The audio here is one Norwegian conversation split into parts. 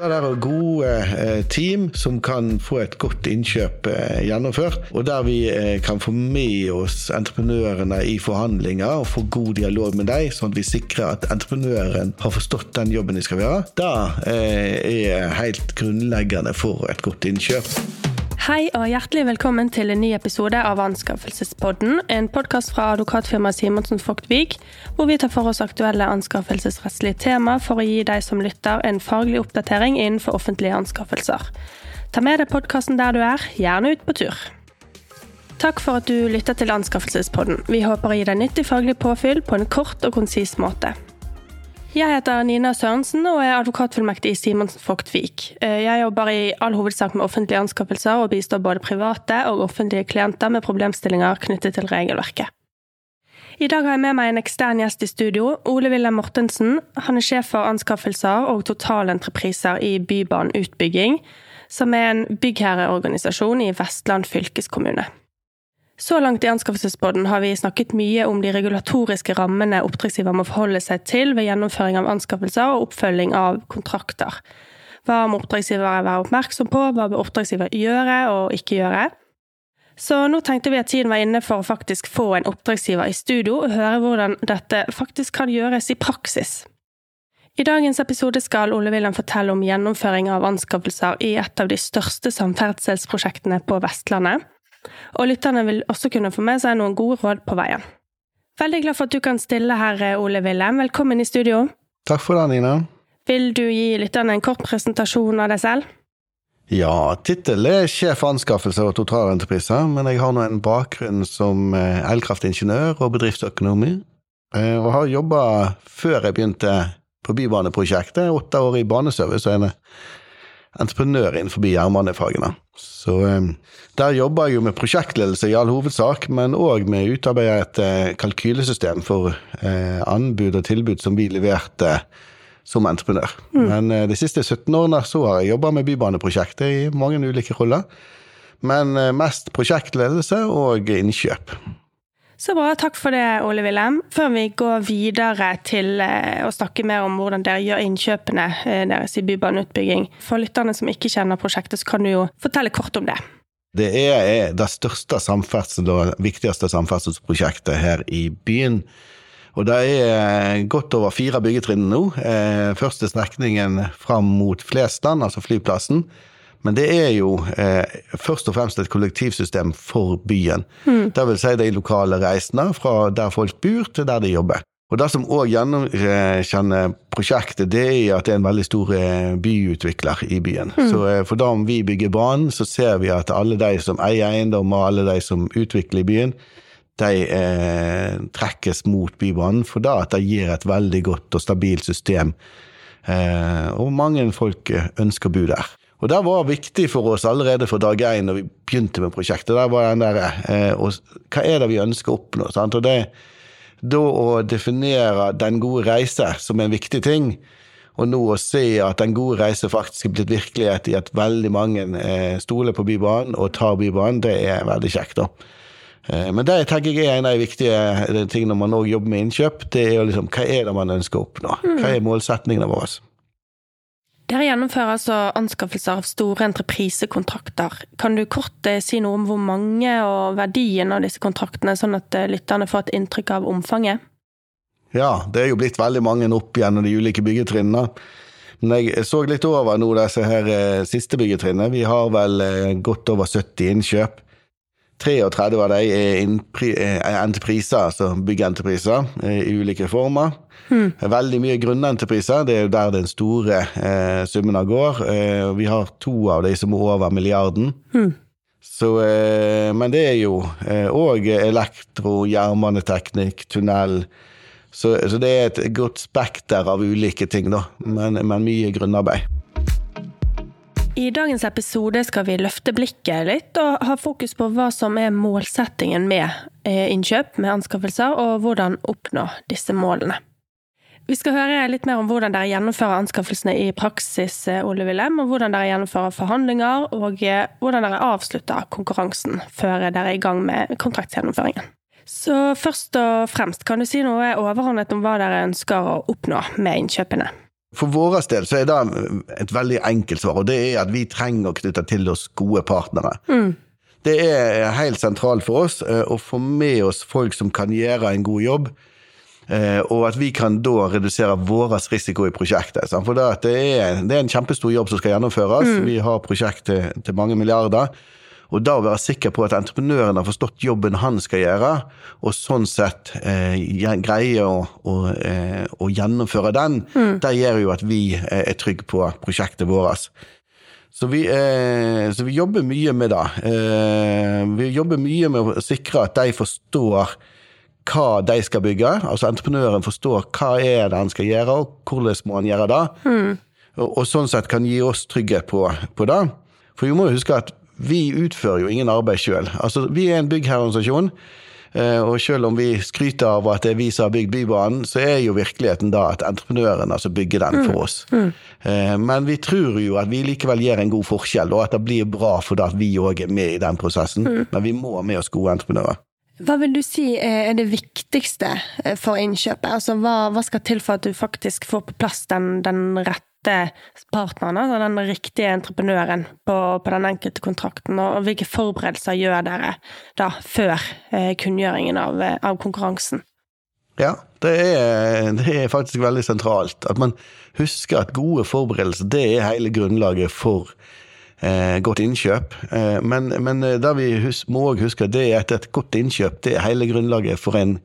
Det er gode eh, team som kan få et godt innkjøp eh, gjennomført, og der vi eh, kan få med oss entreprenørene i forhandlinger og få god dialog med dem, sånn at vi sikrer at entreprenøren har forstått den jobben de skal gjøre. Det er helt grunnleggende for et godt innkjøp. Hei og hjertelig velkommen til en ny episode av Anskaffelsespodden. En podkast fra advokatfirmaet Simonsen Fogtvik, hvor vi tar for oss aktuelle anskaffelsesrettslige tema for å gi deg som lytter en faglig oppdatering innenfor offentlige anskaffelser. Ta med deg podkasten der du er, gjerne ut på tur. Takk for at du lytter til Anskaffelsespodden. Vi håper å gi deg nyttig faglig påfyll på en kort og konsis måte. Jeg heter Nina Sørensen og er advokatfullmektig i Simonsen Fogtvik. Eh, jeg jobber i all hovedsak med offentlige anskaffelser og bistår både private og offentlige klienter med problemstillinger knyttet til regelverket. I dag har jeg med meg en ekstern gjest i studio, Ole Wilhelm Mortensen. Han er sjef for anskaffelser og totalentrepriser i Bybanen Utbygging, som er en byggherreorganisasjon i Vestland fylkeskommune. Så langt i anskaffelsesbåten har vi snakket mye om de regulatoriske rammene oppdragsgiver må forholde seg til ved gjennomføring av anskaffelser og oppfølging av kontrakter. Hva må oppdragsgiver være oppmerksom på, hva bør oppdragsgiver gjøre og ikke gjøre? Så nå tenkte vi at tiden var inne for å faktisk få en oppdragsgiver i studio og høre hvordan dette faktisk kan gjøres i praksis. I dagens episode skal Ole Wilhelm fortelle om gjennomføring av anskaffelser i et av de største samferdselsprosjektene på Vestlandet, og lytterne vil også kunne få med seg noen gode råd på veien. Veldig glad for at du kan stille her, Ole Wilhelm. Velkommen i studio. Takk for det, Nina. Vil du gi lytterne en kort presentasjon av deg selv? Ja, tittelen er sjef anskaffelse og totalentrepriser, men jeg har nå en bakgrunn som eh, elkraftingeniør og bedriftsøkonomi, eh, og har jobba før jeg begynte på Bybaneprosjektet, åtte år i baneservice og en entreprenør innenfor jernbanefagene. Så eh, der jobber jeg jo med prosjektledelse i all hovedsak, men òg med å utarbeide et eh, kalkylesystem for eh, anbud og tilbud som vi leverte som entreprenør. Mm. Men de siste 17 årene så har jeg jobba med Bybaneprosjektet i mange ulike roller. Men mest prosjektledelse og innkjøp. Så bra. Takk for det, Ole Wilhelm. Før vi går videre til eh, å snakke mer om hvordan dere gjør innkjøpene eh, deres i bybaneutbygging, for lytterne som ikke kjenner prosjektet, så kan du jo fortelle kort om det. Det er det største samferdsel og viktigste samferdselsprosjektet her i byen. Og det er godt over fire byggetrinn nå. Eh, første strekningen fram mot Flesland, altså flyplassen. Men det er jo eh, først og fremst et kollektivsystem for byen. Mm. Det vil si de lokale reisende fra der folk bor, til der de jobber. Og Det som òg gjennomkjenner prosjektet, det er at det er en veldig stor eh, byutvikler i byen. Mm. Så eh, for da om vi bygger banen, så ser vi at alle de som eier eiendom, og alle de som utvikler byen, de eh, trekkes mot Bybanen, for da at det gir et veldig godt og stabilt system. Eh, og mange folk ønsker å bo der. Og det var viktig for oss allerede fra dag én når vi begynte med prosjektet. Der var den der, eh, og, Hva er det vi ønsker å oppnå? Sant? Og det, da å definere den gode reise som en viktig ting, og nå å se at den gode reise faktisk er blitt virkelighet i at veldig mange eh, stoler på Bybanen og tar Bybanen, det er veldig kjekt. da. Eh, men det tenker jeg er en av de viktige eh, tingene når man òg jobber med innkjøp. det er jo liksom, Hva er det man ønsker å oppnå? Hva er målsetningene våre? Dere gjennomfører altså anskaffelser av store entreprisekontrakter. Kan du kort eh, si noe om hvor mange og verdien av disse kontraktene, sånn at eh, lytterne får et inntrykk av omfanget? Ja, det er jo blitt veldig mange opp gjennom de ulike byggetrinnene. Men jeg så litt over nå disse her eh, siste byggetrinnene. Vi har vel godt over 70 innkjøp. 33 av dem er entrepriser, altså byggeentrepriser, i ulike former. Hmm. Veldig mye grunnentrepriser, det er jo der den store eh, av går. Eh, vi har to av de som er over milliarden. Hmm. Så, eh, men det er jo òg eh, elektro, jernbaneteknikk, tunnel. Så, så, det er et godt spekter av ulike ting, da. Men, men mye grunnarbeid. I dagens episode skal vi løfte blikket litt og ha fokus på hva som er målsettingen med eh, innkjøp, med anskaffelser, og hvordan oppnå disse målene. Vi skal høre litt mer om hvordan dere gjennomfører anskaffelsene i praksis, eh, Ole Wilhelm, og hvordan dere gjennomfører forhandlinger, og eh, hvordan dere avslutter konkurransen før dere er i gang med kontraktsgjennomføringen. Så først og fremst, kan du si noe overordnet om hva dere ønsker å oppnå med innkjøpene? For vår del så er det et veldig enkelt svar, og det er at vi trenger å knytte til oss gode partnere. Mm. Det er helt sentralt for oss eh, å få med oss folk som kan gjøre en god jobb, eh, og at vi kan da redusere vår risiko i prosjektet. For det er, en kjempestor jobb som skal gjennomføres. Mm. Vi har prosjekt til, til mange milliarder. Og da å være sikker på at entreprenøren har forstått jobben han skal gjøre, og sånn sett eh, greier å, å, eh, å, gjennomføre den, mm. det gjør jo at vi eh, er trygge på prosjektet vårt. Så vi, eh, så vi, jobber mye med det. Eh, vi jobber mye med å sikre at de forstår hva de skal bygge. Altså entreprenøren forstår hva er det han skal gjøre, og hvordan må han gjøre det. Mm. Og, og, sånn sett kan gi oss trygghet på, på det. For vi må huske at vi utfører jo ingen arbeid sjøl. Altså, vi er en byggherreorganisasjon. Eh, og selv om vi skryter av at det er vi som har bygd Bybanen, så er jo virkeligheten da at entreprenøren altså bygger den for mm. oss. Mm. Mm. Men vi tror jo at vi likevel gjør en god forskjell, og at det blir bra fordi at vi òg er med i den prosessen. Mm. Men vi må ha med oss gode entreprenører. Hva vil du si er det viktigste eh, for innkjøpet? Altså, hva, hva skal til for at du faktisk får på plass den, den rette rette partneren, altså den riktige entreprenøren på, på, den enkelte kontrakten, og hvilke forberedelser gjør dere da før eh, kunngjøringen av, eh, av, konkurransen? Ja, det er, det er, faktisk veldig sentralt. At man husker at gode forberedelser, det er hele grunnlaget for eh, godt innkjøp. Eh, men, men eh, det vi hus må òg huske, at det er at et godt innkjøp det er hele grunnlaget for en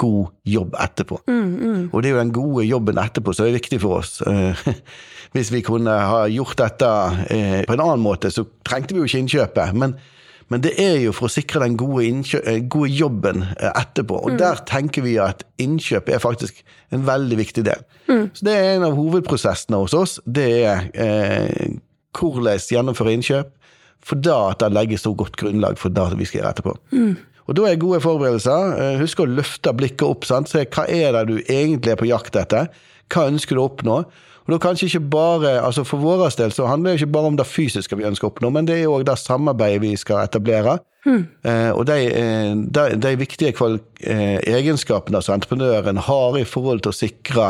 god jobb etterpå. Mm, mm. Og det er jo den gode jobben etterpå som er viktig for oss. Eh, hvis vi kunne ha gjort dette eh, på en annen måte, så trengte vi jo ikke innkjøpet. Men, men det er jo for å sikre den gode, eh, gode jobben etterpå. Og mm. der tenker vi at innkjøp er faktisk en veldig viktig del. Mm. Så det er en av hovedprosessene hos oss. Det er eh, hvordan gjennomføre innkjøp. For da at det legges så godt grunnlag for det vi skal gjøre etterpå. Mm. Og Da er gode forberedelser. Eh, husk å løfte blikket opp. Sant? Se hva er det du egentlig er på jakt etter. Hva ønsker du å oppnå? Og da kanskje ikke bare, altså For vår del så handler det ikke bare om det fysiske vi ønsker å oppnå, men det er òg det samarbeidet vi skal etablere. Hmm. Eh, og de, eh, de, de viktige eh, egenskapene som entreprenøren har i forhold til å sikre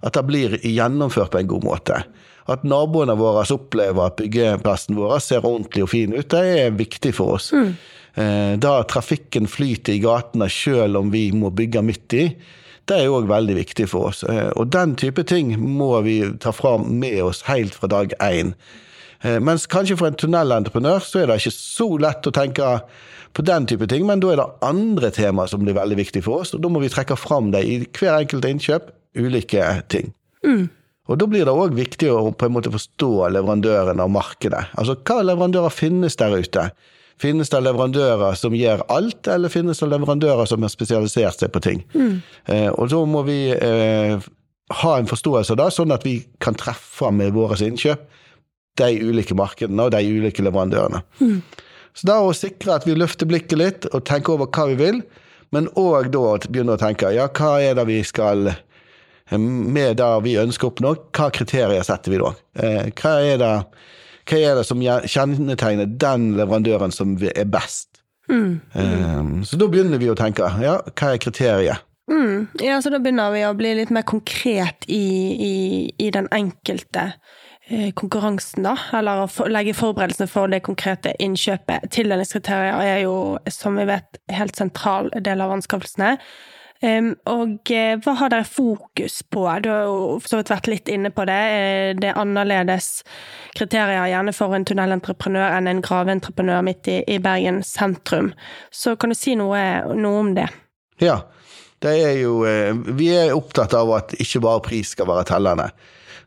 at det blir gjennomført på en god måte. At naboene våre opplever at byggeplassen vår ser ordentlig og fin ut, det er viktig for oss. Mm. Eh, da trafikken flyter i gatene selv om vi må bygge midt i, det er òg veldig viktig for oss. Eh, og den type ting må vi ta fram med oss helt fra dag én. Eh, mens kanskje for en tunnelentreprenør så er det ikke så lett å tenke på den type ting, men da er det andre temaer som blir veldig viktige for oss, og da må vi trekke fram det i hver enkelt innkjøp, ulike ting. Mm. Og Da blir det òg viktig å på en måte forstå leverandørene og markedet. Altså, Hva leverandører finnes der ute? Finnes det leverandører som gjør alt, eller finnes det leverandører som har spesialisert seg på ting? Mm. Eh, og da må vi eh, ha en forståelse av det, sånn at vi kan treffe med våre innkjøp de ulike markedene og de ulike leverandørene. Mm. Så da å sikre at vi løfter blikket litt og tenker over hva vi vil, men òg da begynne å tenke ja, hva er det vi skal eh, med det vi ønsker å oppnå, hva kriterier setter vi da? Hva er det hva er det som kjennetegner den leverandøren som er best? Mm. Um, så da begynner vi å tenke ja, hva er kriteriet? Mm. Ja, så da begynner vi å bli litt mer konkret i, i, i den enkelte eh, konkurransen, da. Eller å legge forberedelsene for det konkrete innkjøpet. Tildelingskriterier er jo, som vi vet, helt sentral del av anskaffelsene. Og uh, hva har dere fokus på? Du har jo så vidt vært litt inne på det. Uh, det er annerledes kriterier gjerne for en tunnelentreprenør enn en graveentreprenør midt i, i, Bergen sentrum. Så kan du si noe, noe om det? Ja, det er jo uh, Vi er opptatt av at ikke bare pris skal være tellende.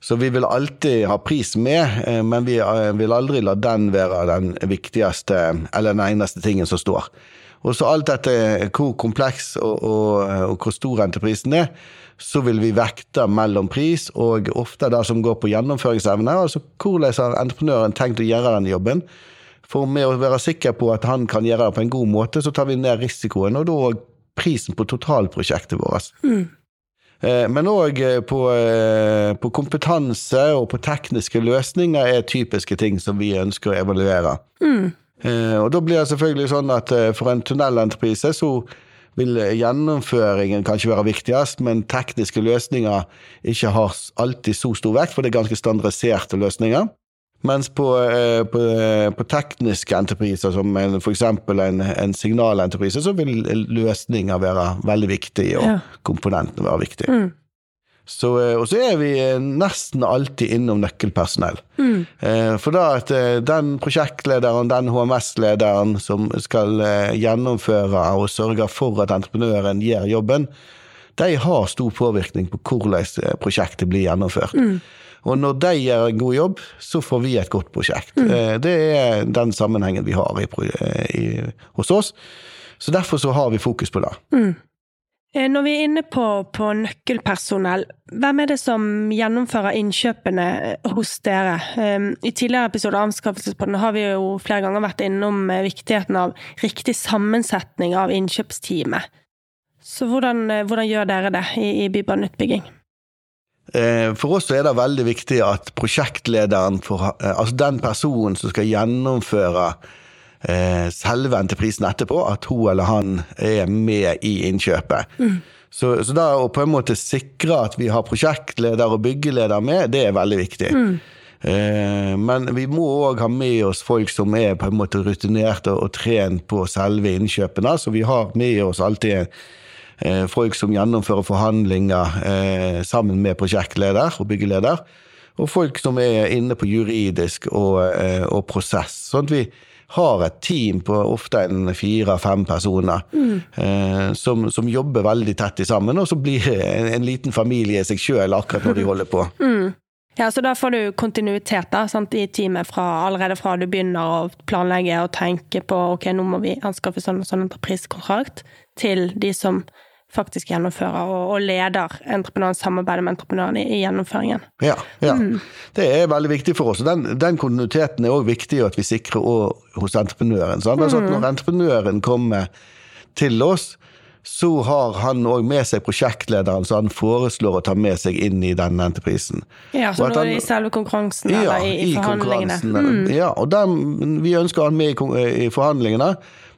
Så vi vil alltid ha pris med, men vi vil aldri la den være den viktigste eller den eneste tingen som står. Og så alt dette, hvor kompleks og, og, og, hvor stor entreprisen er, så vil vi vekte mellom pris og ofte det som går på gjennomføringsevne. Altså hvordan har entreprenøren tenkt å gjøre den jobben? For med å være sikker på at han kan gjøre det på en god måte, så tar vi ned risikoen, og da òg prisen på totalprosjektet vårt. Mm. Men òg eh, på, eh, på, kompetanse og på tekniske løsninger er typiske ting som vi ønsker å evaluere. Mm. Eh, og da blir det selvfølgelig sånn at eh, for en tunnelentreprise så vil gjennomføringen kanskje være viktigst, men tekniske løsninger ikke har alltid så stor vekt, for det er ganske standardiserte løsninger. Mens på, eh, på, på tekniske entrepriser, som f.eks. En, en signalentreprise, så vil løsninger være veldig viktige, og ja. komponentene være viktige. Mm. Så, eh, og så er vi nesten alltid innom nøkkelpersonell. Mm. Eh, for da at den prosjektlederen, den HMS-lederen som skal gjennomføre og sørge for at entreprenøren gjør jobben, de har stor påvirkning på hvordan prosjektet blir gjennomført. Mm. Og når de gjør en god jobb, så får vi et godt prosjekt. Mm. Eh, det er den sammenhengen vi har i, i, hos oss. Så derfor så har vi fokus på det. Eh, når vi er inne på, på, nøkkelpersonell, hvem er det som gjennomfører innkjøpene hos dere? Ehm, I tidligere episoder av Anskaffelsespodden har vi jo flere ganger vært innom eh, viktigheten av riktig sammensetning av innkjøpsteamet. Så hvordan, hvordan gjør dere det i, i bybaneutbygging? Eh, for oss er det veldig viktig at prosjektlederen, for, eh, altså den personen som skal gjennomføre eh, selve entreprisen etterpå, at hun eller han er med i innkjøpet. Mm. Så, så da å på en måte sikre at vi har prosjektleder og byggeleder med, det er veldig viktig. Mm. Men vi må òg ha med oss folk som er på en måte rutinerte og trent på selve innkjøpene. Så vi har med oss alltid Eh, folk som gjennomfører forhandlinger eh, sammen med prosjektleder og byggeleder. Og folk som er inne på juridisk og, eh, og prosess. Sånn at vi har et team på ofte en fire-fem personer mm. som, som, jobber veldig tett sammen, og så blir en, en liten familie i seg sjøl akkurat når de holder på. Mm. Ja, så da får du kontinuitet da, sant, i teamet fra, allerede fra du begynner å planlegge og tenke på ok, nå må vi anskaffe sånn og sånn entreprisekontrakt, til de som faktisk gjennomfører og, og leder entreprenøren, samarbeider med entreprenøren i, i gjennomføringen. Ja, ja. Mm. det er veldig viktig for oss. Den, den kontinuiteten er òg viktig at vi sikrer hos entreprenøren. Sant? Altså mm. når entreprenøren kommer til oss, så har han òg med seg prosjektlederen, så han foreslår å ta med seg inn i denne entreprisen. Ja, så nå i selve konkurransen, ja, eller i, i forhandlingene. Mm. Ja, og den, vi ønsker han med i, i forhandlingene.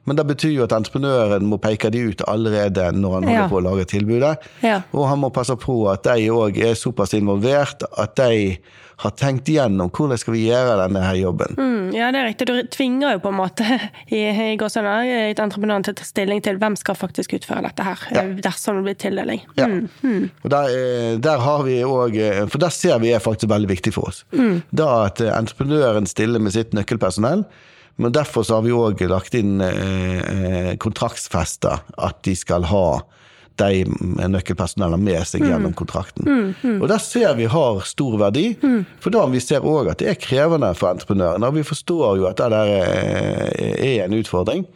Men det betyr jo at entreprenøren må peke de ut allerede når han holder ja. på å lage tilbudet. Ja. Og han må passe på at de òg er såpass involvert at de har tenkt igjennom hvordan skal vi gjøre denne her jobben. Mm, ja, det er riktig. Du tvinger jo på en måte i, i et entreprenøren til å ta stilling til hvem skal faktisk utføre dette her, ja. dersom det blir tildeling. Ja. Mm, mm. Og der, eh, der, har vi òg For der ser vi er faktisk veldig viktig for oss. Mm. Da at entreprenøren stiller med sitt nøkkelpersonell men derfor så har vi òg lagt inn eh, eh kontraktsfesta at de skal ha de nøkkelpersonellene med seg mm. gjennom kontrakten. Mm, mm. Og der ser vi har stor verdi, mm. for da vi ser òg at det er krevende for entreprenørene. Og vi forstår jo at det der eh, er en utfordring.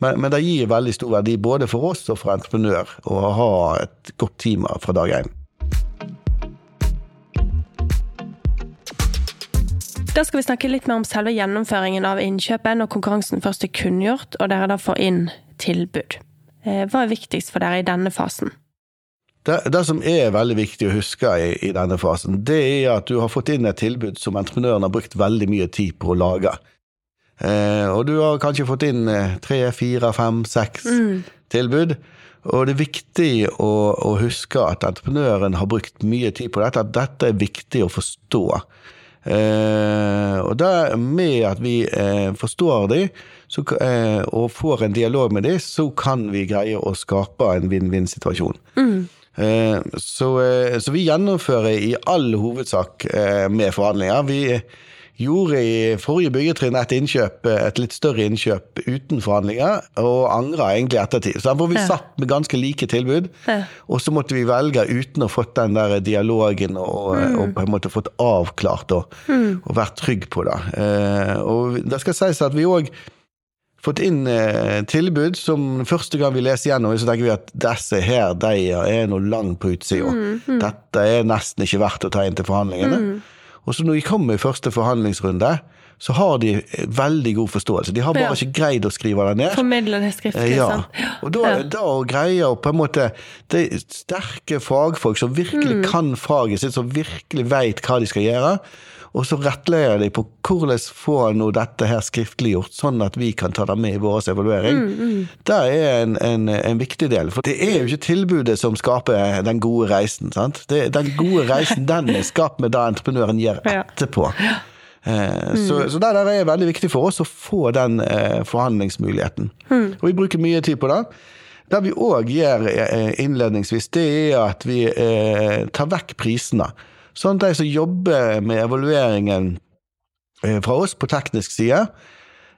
Men, men, det gir veldig stor verdi både for oss og for entreprenør å ha et godt team fra dag én. Da skal vi snakke litt mer om selve gjennomføringen av innkjøpet når konkurransen først er kunngjort og dere da får inn tilbud. Eh, hva er viktigst for dere i denne fasen? Det, det som er veldig viktig å huske i, i, denne fasen, det er at du har fått inn et tilbud som entreprenøren har brukt veldig mye tid på å lage. Eh, og du har kanskje fått inn eh, tre, fire, fem, seks mm. tilbud. Og det er viktig å, å, huske at entreprenøren har brukt mye tid på dette, at dette er viktig å forstå. Eh, og da med at vi eh, forstår de så, eh, og får en dialog med de, så kan vi greie å skape en vinn-vinn-situasjon. Mm. Så, så, vi gjennomfører i all hovedsak med forhandlinger. Vi gjorde i forrige byggetrinn et innkjøp, et litt større innkjøp uten forhandlinger, og angra egentlig ettertid. Så derfor vi ja. satt med ganske like tilbud, ja. og så måtte vi velge uten å fått den der dialogen og, mm. og på en måte fått avklart og, mm. og vært trygg på det. Eh, og det skal sies at vi òg fått inn eh, tilbud som første gang vi leser gjennom, så tenker vi at disse her de er noe langt på utsida. Mm, mm. Dette er nesten ikke verdt å ta inn til forhandlingene. Mm. Og så når de kommer i første forhandlingsrunde, så har de veldig god forståelse. De har bare ja. ikke greid å skrive det ned. Formidle det skriftlig, ja. Og da, ja. da greier på en måte Det er sterke fagfolk som virkelig mm. kan faget sitt, som virkelig veit hva de skal gjøre. Og så rettleder de på hvordan få nå dette her skriftliggjort, sånn at vi kan ta det med i vår evaluering. Det er en, en, en, viktig del. For det er jo ikke tilbudet som skaper den gode reisen. sant? Det, den gode reisen den er skapt med det entreprenøren gjør etterpå. Eh, så, så det der er veldig viktig for oss å få den eh, forhandlingsmuligheten. Og vi bruker mye tid på det. Det vi òg gjør eh, innledningsvis, det er at vi eh, tar vekk prisene. Sånn at de som jobber med evalueringen eh, fra oss på teknisk side,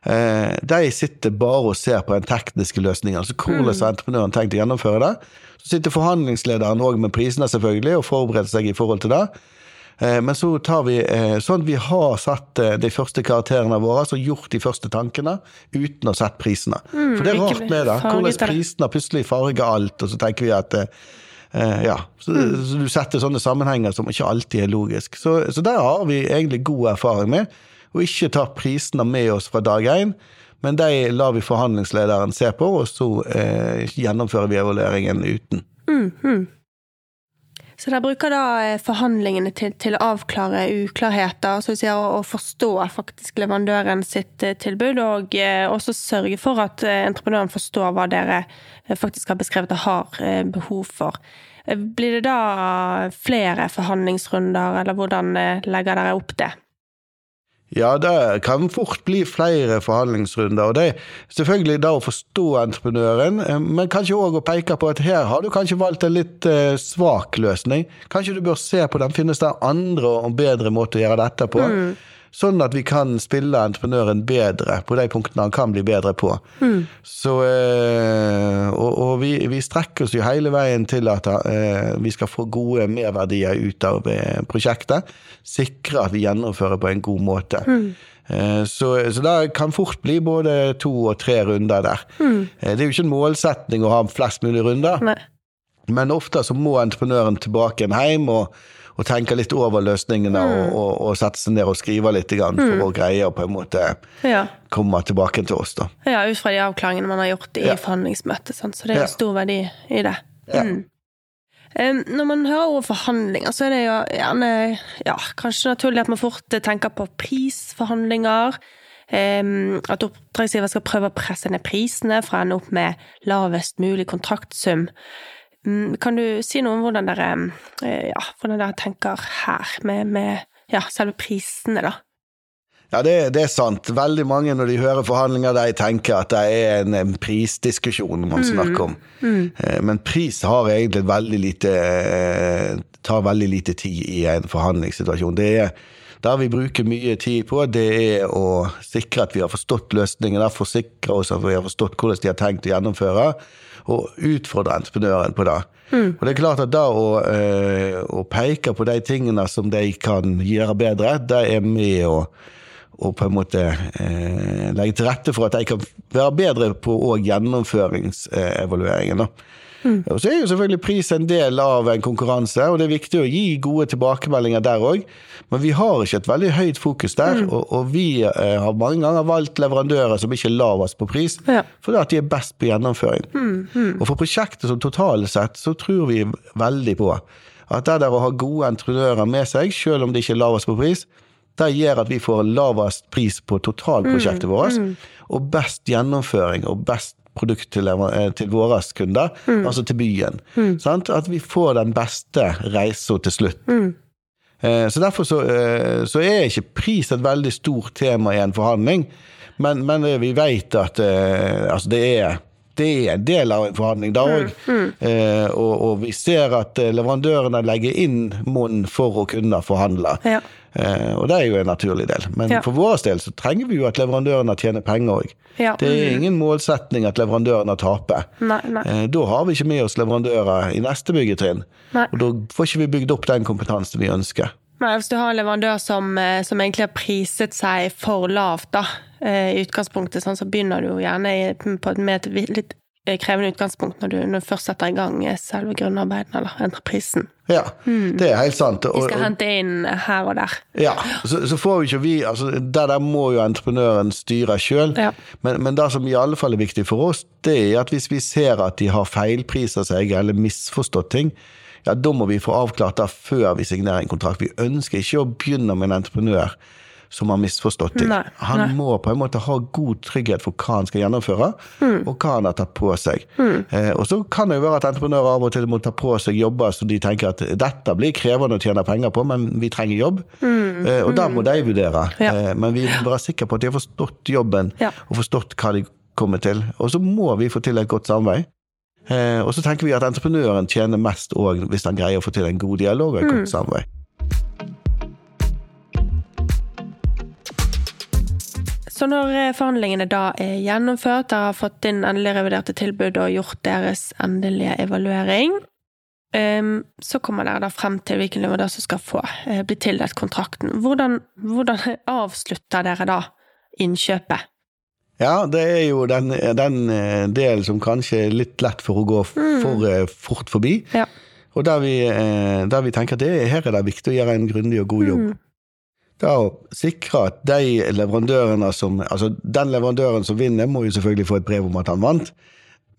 eh, de sitter bare og ser på den tekniske løsningen. Altså hvordan har entreprenøren tenkt å gjennomføre det. Så sitter forhandlingslederen òg med prisene, selvfølgelig, og forbereder seg i forhold til det. Eh, men så tar vi sånn at vi har satt de første karakterene våre, altså gjort de første tankene, uten å sette prisene. Mm, For det er rart med det. Hvordan prisene plutselig farger alt, og så tenker vi at ja, så, mm. så, du setter sånne sammenhenger som ikke alltid er logisk. Så, så der har vi egentlig god erfaring med, å ikke ta prisene med oss fra dag én. Men de lar vi forhandlingslederen se på, og så eh, gjennomfører vi evalueringen uten. Mm, mm. Så dere bruker da eh, forhandlingene til, til å avklare uklarheter, så si, og forstå faktisk leverandøren sitt eh, tilbud, og også sørge for at entreprenøren forstår hva dere faktisk har beskrevet og har behov for. Blir det da flere forhandlingsrunder, eller hvordan eh, legger dere opp det? Ja, det kan fort bli flere forhandlingsrunder. og Det er selvfølgelig da å forstå entreprenøren, eh, men kanskje òg å peke på at her har du kanskje valgt en litt eh, svak løsning. Kanskje du bør se på den. Finnes det andre og bedre måter å gjøre dette på? Mm. Sånn at vi kan spille entreprenøren bedre på de punktene han kan bli bedre på. Mm. Så, eh, og, og vi, vi, strekker oss jo hele veien til at eh, vi skal få gode merverdier ut av eh, prosjektet. Sikre at vi gjennomfører på en god måte. Mm. Så, så det kan fort bli både to og tre runder der. Mm. Det er jo ikke en målsetning å ha flest mulig runder, Nei. men ofte så må entreprenøren tilbake hjem og og tenke litt over løsningene mm. og, og, og, sette seg ned og skrive litt grann, for mm. å greie å på en måte ja. komme tilbake til oss. da. Ja, ut fra de avklaringene man har gjort i ja. forhandlingsmøtet. Så det er ja. stor verdi i det. Mm. Um, når man hører ordet forhandlinger, så er det jo gjerne ja, kanskje naturlig at man fort tenker på prisforhandlinger. Um, at oppdragsgiver skal prøve å presse ned prisene for å ende opp med lavest mulig kontraktsum. Mm, kan du si noe om hvordan dere, eh, ja, hvordan dere tenker her, med, med ja, selve prisene, da? Ja, det, det, er sant. Veldig mange når de hører forhandlinger, de tenker at det er en, en prisdiskusjon man mm. snakker om. Mm. Mm. Men pris har egentlig veldig lite eh, tar veldig lite tid i en forhandlingssituasjon. Det er der vi bruker mye tid på, det er å sikre at vi har forstått løsningen, forsikre oss at vi har forstått hvordan de har tenkt å gjennomføre, og utfordre entreprenøren på det. Mm. Og det er klart at da å, øh, å, peke på de tingene som de kan gjøre bedre, det er med å og på en måte eh, legge til rette for at de kan være bedre på gjennomføringsevalueringen. Eh, Mm. Og Så er jo selvfølgelig pris en del av en konkurranse, og det er viktig å gi gode tilbakemeldinger der òg. Men vi har ikke et veldig høyt fokus der, mm. og, og, vi eh, har mange ganger valgt leverandører som ikke er lavest på pris, ja. fordi at de er best på gjennomføring. Mm. mm. Og for prosjektet som totalt sett, så tror vi veldig på at det der å ha gode entreprenører med seg, selv om de ikke er lavest på pris, det gjør at vi får lavest pris på totalprosjektet mm. vårt, mm. og best gjennomføring og best produkt til, eh, til våre kunder, mm. altså til byen. Mm. At vi får den beste reisa til slutt. Mm. Eh, så Derfor så, eh, så, er ikke pris et veldig stort tema i en forhandling, men, men vi vet at altså det er det er en del av en forhandling da òg. Mm, mm. eh, og, og, vi ser at leverandørene legger inn munn for å kunne forhandle. Ja. Eh, og det er jo en naturlig del. Men ja. for vår del så trenger vi jo at leverandørene tjener penger òg. Ja. Det er ingen målsetning at leverandørene taper. Nei, nei. Eh, da har vi ikke med oss leverandører i neste byggetrinn. Nei. Og da får ikke vi bygd opp den kompetansen vi ønsker. Nei, Hvis du har en leverandør som, eh, som egentlig har priset seg for lavt, da, i utgangspunktet, sånn, så begynner du jo gjerne med et litt krevende utgangspunkt når du, når du først setter i gang selve grunnarbeidet eller entreprisen. Ja, mm. det er helt sant. Og, Vi skal hente inn her og der. Ja, så, så får vi ikke vi altså Det der må jo entreprenøren styre sjøl. Ja. Men, men, det som i alle fall er viktig for oss, det er at hvis vi ser at de har feilprisa seg eller misforstått ting, ja, da må vi få avklart det før vi signerer en kontrakt. Vi ønsker ikke å begynne med en entreprenør som har misforstått ting. Nei, Han nei. må på en måte ha god trygghet for hva han skal gjennomføre, Mm. og hva han har tatt på seg. Eh, og så kan det jo være at entreprenører av og til må ta på seg jobber som de tenker at dette blir krevende å tjene penger på, men vi trenger jobb. Eh, og da må de vurdere. Mm. Ja. Eh, men vi må være sikre på at de har forstått jobben, Ja. og forstått hva de kommer til. Og så må vi få til et godt samarbeid. Eh, og så tenker vi at entreprenøren tjener mest òg hvis han greier å få til en god dialog og et godt samarbeid. Så når eh, forhandlingene da er gjennomført, dere har fått inn endelig reviderte tilbud og gjort deres endelige evaluering, ehm, så kommer dere da frem til hvilken leverandør som skal få eh, bli tildelt kontrakten. Hvordan, hvordan avslutter dere da innkjøpet? Ja, det er jo den, den eh, delen som kanskje er litt lett for å gå for mm. fort forbi. Ja. Og der vi, der vi tenker at det, her er det viktig å gjøre en grundig og god jobb. Det er å sikre at de leverandørene som Altså, den leverandøren som vinner, må jo selvfølgelig få et brev om at han vant.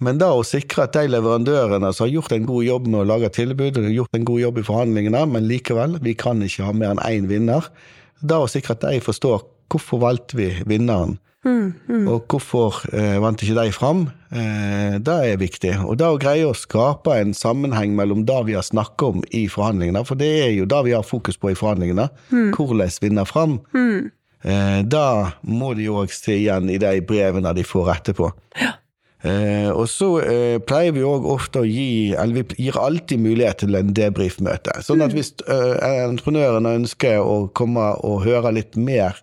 Men da å sikre at de leverandørene som har gjort en god jobb med å lage tilbud, og gjort en god jobb i forhandlingene, men likevel, vi kan ikke ha mer enn én vinner. Da å sikre at de forstår hvorfor valgte vi vinneren, og hvorfor eh, vant ikke de fram, eh, det er viktig. Og det å greie å skape en sammenheng mellom det vi har snakket om i forhandlingene, for det er jo det vi har fokus på i forhandlingene, hvordan vinne fram, eh, da må de òg se igjen i de brevene de får etterpå. Eh, og så eh, pleier vi òg ofte å gi Eller vi gir alltid mulighet til en debrief-møte. Sånn at hvis eh, entreprenørene ønsker å komme og høre litt mer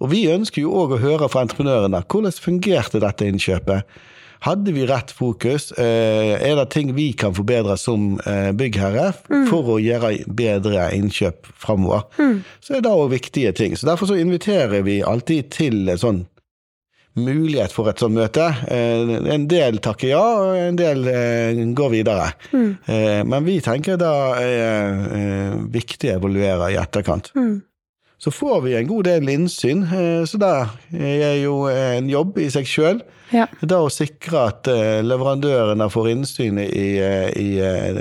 Og vi ønsker jo òg å høre fra entreprenørene. Hvordan fungerte dette innkjøpet? Hadde vi rett fokus? Eh, er det ting vi kan forbedre som eh, byggherre for å gjøre bedre innkjøp framover? Så er det òg viktige ting. Så Derfor så inviterer vi alltid til en sånn mulighet for et sånt møte. Eh, En del takker ja, og en del går videre. Eh, Men vi tenker da er viktig å evaluere i etterkant. Så får vi en god del innsyn, eh, så det er jo en jobb i seg sjøl. Ja. Da å sikre at eh, leverandørene får innsyn i, i eh,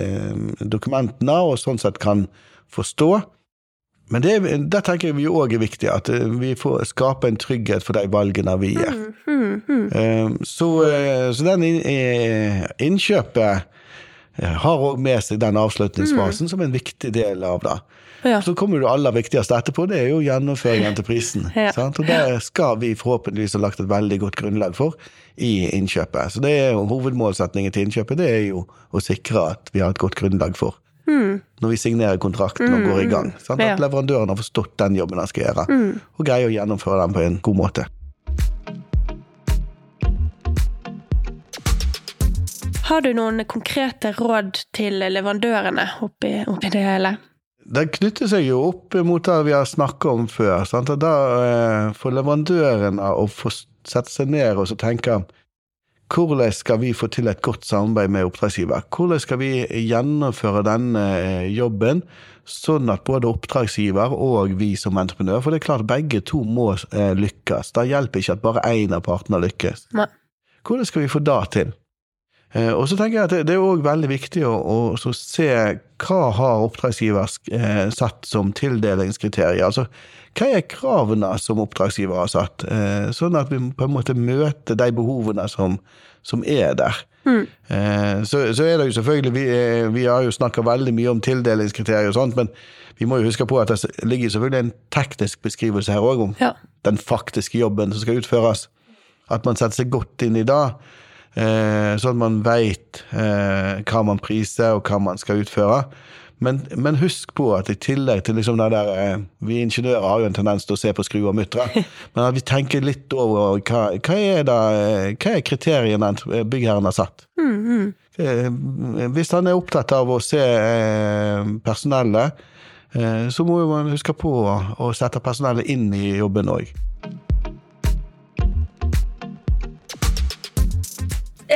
dokumentene, og sånn sett kan forstå. Men det, det tenker vi òg er viktig, at vi får skape en trygghet for de valgene vi gjør. Mm, Så, mm. så den eh, innkjøpet har òg med seg den avslutningsfasen som en viktig del av det. Ja. Så kommer det aller viktigste etterpå, det er jo gjennomføringen til prisen. Ja. Sant? Og det skal vi forhåpentligvis ha lagt et veldig godt grunnlag for i innkjøpet. Så det er jo hovedmålsetningen til innkjøpet, det er jo å sikre at vi har et godt grunnlag for når vi signerer kontrakten og går i gang. Sant? At leverandøren har forstått den jobben han skal gjøre, og greier å gjennomføre den på en god måte. Har du noen konkrete råd til leverandørene oppi, oppi det hele? Det knytter seg jo opp mot det vi har snakket om før. Sant? Og da får leverandøren å sette seg ned og så tenke hvordan skal vi få til et godt samarbeid med oppdragsgiver? Hvordan skal vi gjennomføre denne eh, jobben sånn at både oppdragsgiver og vi som entreprenør For det er klart begge to må eh, lykkes. Da hjelper ikke at bare én av partene lykkes. Hvordan skal vi få det til? Eh, Og så tenker jeg at det- er òg veldig viktig å, å så se hva har oppdragsgiver eh, satt som tildelingskriterier. Altså, hva er kravene som oppdragsgiver har satt, eh, sånn at vi på en måte møter de behovene som, som er der. Eh, Så, så er det jo selvfølgelig Vi, vi har jo snakka veldig mye om tildelingskriterier og sånt, men vi må jo huske på at det ligger selvfølgelig en teknisk beskrivelse her òg om Ja. den faktiske jobben som skal utføres. At man setter seg godt inn i det, sånn at man veit eh, hva man priser og hva man skal utføre. Men, men husk på at i tillegg til liksom det der eh, Vi ingeniører har jo en tendens til å se på skruer og muttere, men at vi tenker litt over hva, hva, er, eh, hva er kriteriene byggherren har satt. Eh, Hvis han er opptatt av å se personellet, eh, så må man huske på å sette personellet inn i jobben òg.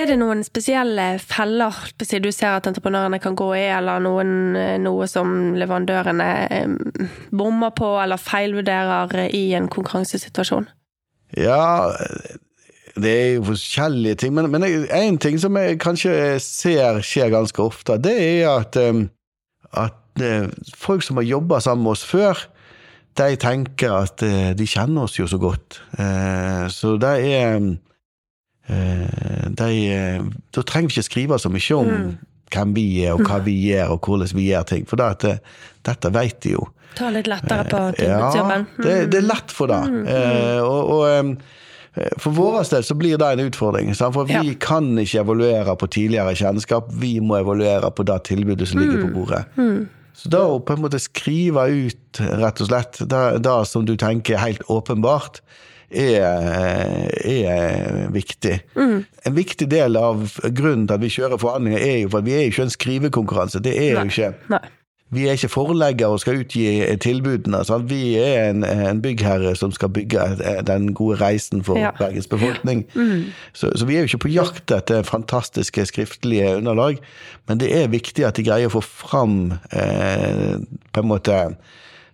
Er det noen spesielle feller du ser at entreprenørene kan gå i, eller noen, eh, noe som leverandørene eh, bommer på eller feilvurderer i en konkurransesituasjon? Ja, det er jo forskjellige ting, men, men en ting som jeg kanskje ser skjer ganske ofte, det er at, at uh, folk som har jobba sammen med oss før, de tenker at uh, de kjenner oss jo så godt. Så det er Da trenger vi ikke skrive så mye om mm. hvem vi er, og hva vi gjør, og hvordan vi gjør ting, for det at, dette vet de jo. Ta litt lettere på tilbudsjobben. Ja, det, det, er lett for det. Mm, mm. og, og Eh, for vår del så blir det en utfordring. For vi ja. kan ikke evaluere på tidligere kjennskap, vi må evaluere på det tilbudet som ligger på mm. bordet. Mm. Så da å på en måte skrive ut, rett og slett, det, det som du tenker er helt åpenbart, er, er viktig. Mm. En viktig del av grunnen til at vi kjører forhandlinger, er jo for at vi er jo ikke en skrivekonkurranse. Det er Nei. jo ikke. Nei. Vi er ikke forleggere og skal utgi tilbudene. Sant? Vi er en, en, byggherre som skal bygge den gode reisen for ja. Bergens befolkning. Mm. Så, så, vi er jo ikke på jakt etter fantastiske skriftlige underlag, men det er viktig at de greier å få fram eh, på en måte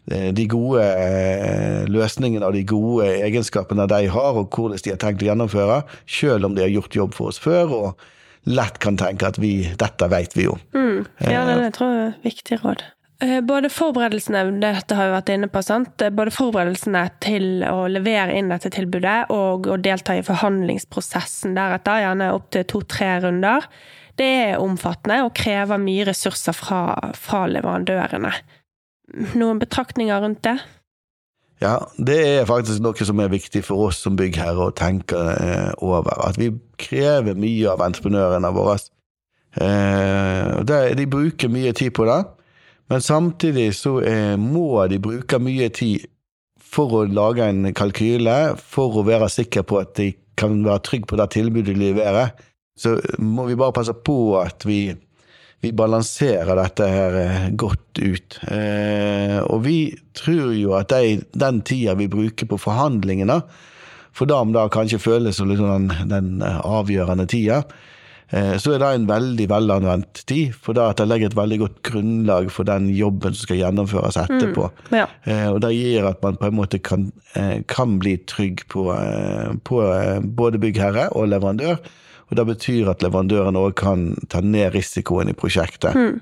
de gode eh, løsningene og de gode egenskapene de har, og hvordan de har tenkt å gjennomføre, selv om de har gjort jobb for oss før. og lett kan tenke at vi, dette vet vi jo. Mm. Ja, det, det tror jeg er viktig råd. Eh, både forberedelsene dette har vi vært inne på, sant? Eh, både forberedelsene til å levere inn dette tilbudet og å delta i forhandlingsprosessen deretter, gjerne opptil to-tre runder, det er omfattende og krever mye ressurser fra, fra leverandørene. Noen betraktninger rundt det? Ja, det er faktisk noe som er viktig for oss som byggherre å tenke eh, over. At vi krever mye av entreprenørene våre. Eh, de bruker mye tid på det, men samtidig så eh, må de bruke mye tid for å lage en kalkyle, for å være sikker på at de kan være trygge på det tilbudet de leverer. Så må vi bare passe på at vi vi balanserer dette her eh, godt ut. Eh, og vi tror jo at de, den tida vi bruker på forhandlingene, for da om det kanskje føles som liksom den, den, eh, avgjørende tida, så er det en veldig velanvendt tid. For da at det legger et veldig godt grunnlag for den jobben som skal gjennomføres etterpå. Mm, ja. Og det gir at man på en måte kan, kan bli trygg på, på både byggherre og leverandør og Det betyr at leverandøren òg kan ta ned risikoen i prosjektet. Mm.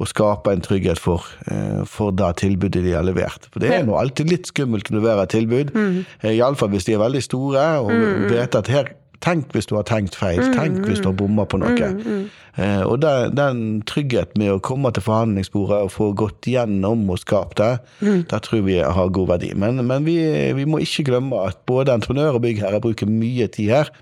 Og skape en trygghet for, eh, for det tilbudet de har levert. For det er nå alltid litt skummelt å levere et tilbud. Mm. Iallfall hvis de er veldig store og mm. vet at her Tenk hvis du har tenkt feil. Mm, Tenk hvis du har bomma på noe. Mm, mm. Eh, og den, den tryggheten med å komme til forhandlingsbordet og få gått gjennom og skapt det, det tror vi har god verdi. Men, men vi, vi, må ikke glemme at både entreprenør og byggherre bruker mye tid her.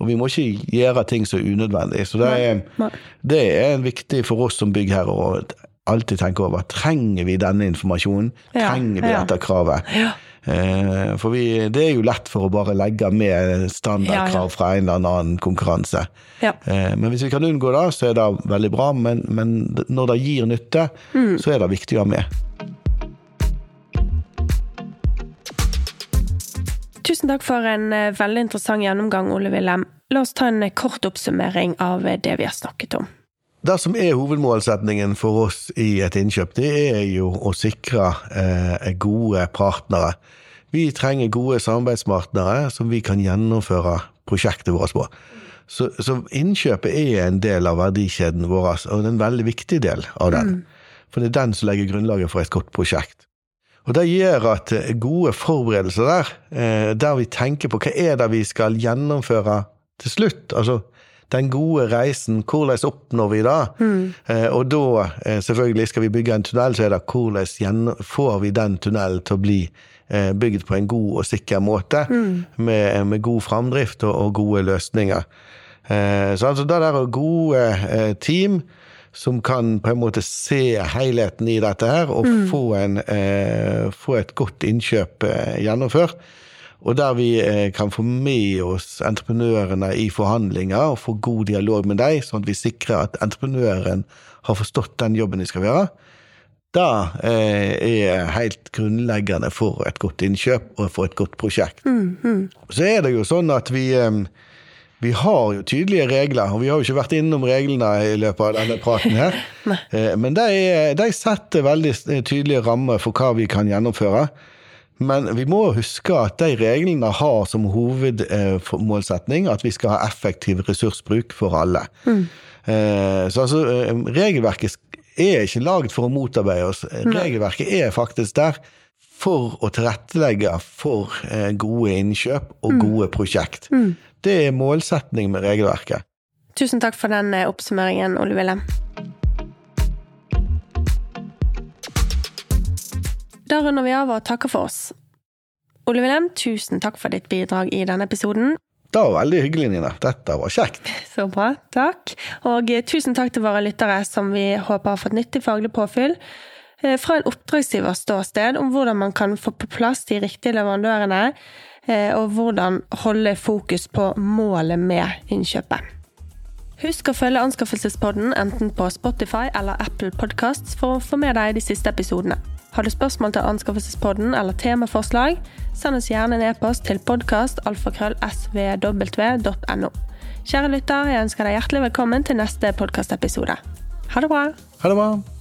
Og vi må ikke gjøre ting som er unødvendig. Så det er, det er viktig for oss som byggherrer å alltid tenke over trenger vi denne informasjonen. Trenger vi dette kravet? Ja. for vi, det er jo lett for å bare legge med standardkrav fra en eller annen konkurranse. Ja. Eh, men hvis vi kan unngå det, så er det veldig bra. Men, men når det gir nytte, mm. så er det viktig å ha med. Tusen takk for en eh, veldig interessant gjennomgang, Ole Wilhelm. La oss ta en eh, kort oppsummering av eh, det vi har snakket om. Det som er hovedmålsetningen for oss i et innkjøp, det er jo å sikre eh, gode partnere. Vi trenger gode samarbeidspartnere som vi kan gjennomføre prosjektet vårt på. Så, så, innkjøpet er en del av verdikjeden vår, og er en veldig viktig del av den. Mm. For det er den som legger grunnlaget for et godt prosjekt. Og Det gjør at eh, gode forberedelser der, eh, der vi tenker på hva er det vi skal gjennomføre til slutt, altså den gode reisen, hvordan oppnår vi det? Mm. Eh, og da, selvfølgelig, skal vi bygge en tunnel, så er det hvordan får vi den tunnelen til å bli bygd på en god og sikker måte, mm. med, med, god framdrift og, og gode løsninger. Så altså, det der gode team som kan på en måte se helheten i dette her, og mm. få, en, eh, få, et godt innkjøp eh, gjennomført. Og der vi eh, kan få med oss entreprenørene i forhandlinger og få god dialog med dem, sånn at vi sikrer at entreprenøren har forstått den jobben de skal gjøre. Det eh, er helt grunnleggende for et godt innkjøp og for et godt prosjekt. Mm, mm. Så er det jo sånn at vi eh, vi har jo tydelige regler, og vi har jo ikke vært innom reglene i løpet av denne praten her. Eh, men de, de, setter veldig tydelige rammer for hva vi kan gjennomføre. Men vi må huske at de reglene har som hovedmålsetning at vi skal ha effektiv ressursbruk for alle. Mm. Så altså, regelverket er ikke lagd for å motarbeide oss. Regelverket er faktisk der for å tilrettelegge for gode innkjøp og mm. gode prosjekt. Mm. Det er målsetning med regelverket. Tusen takk for den oppsummeringen, Ole Wilhelm. Da runder vi av og takker for oss. Ole Wilhelm, tusen takk for ditt bidrag i denne episoden. Det var veldig hyggelig, Nina. Dette var kjekt. Så bra. Takk. Og eh, tusen takk til våre lyttere, som vi håper har fått nyttig faglig påfyll eh, fra en oppdragsgivers ståsted om hvordan man kan få på plass de riktige leverandørene, eh, og hvordan holde fokus på målet med innkjøpet. Husk å følge Anskaffelsespodden enten på Spotify eller Apple Podcasts for å få med deg de siste episodene. Har du spørsmål til Anskaffelsespodden eller temaforslag, send oss gjerne en e-post til podkastalfakrøllsvw.no. Kjære lytter, jeg ønsker deg hjertelig velkommen til neste podkastepisode. Ha det bra! Ha det bra!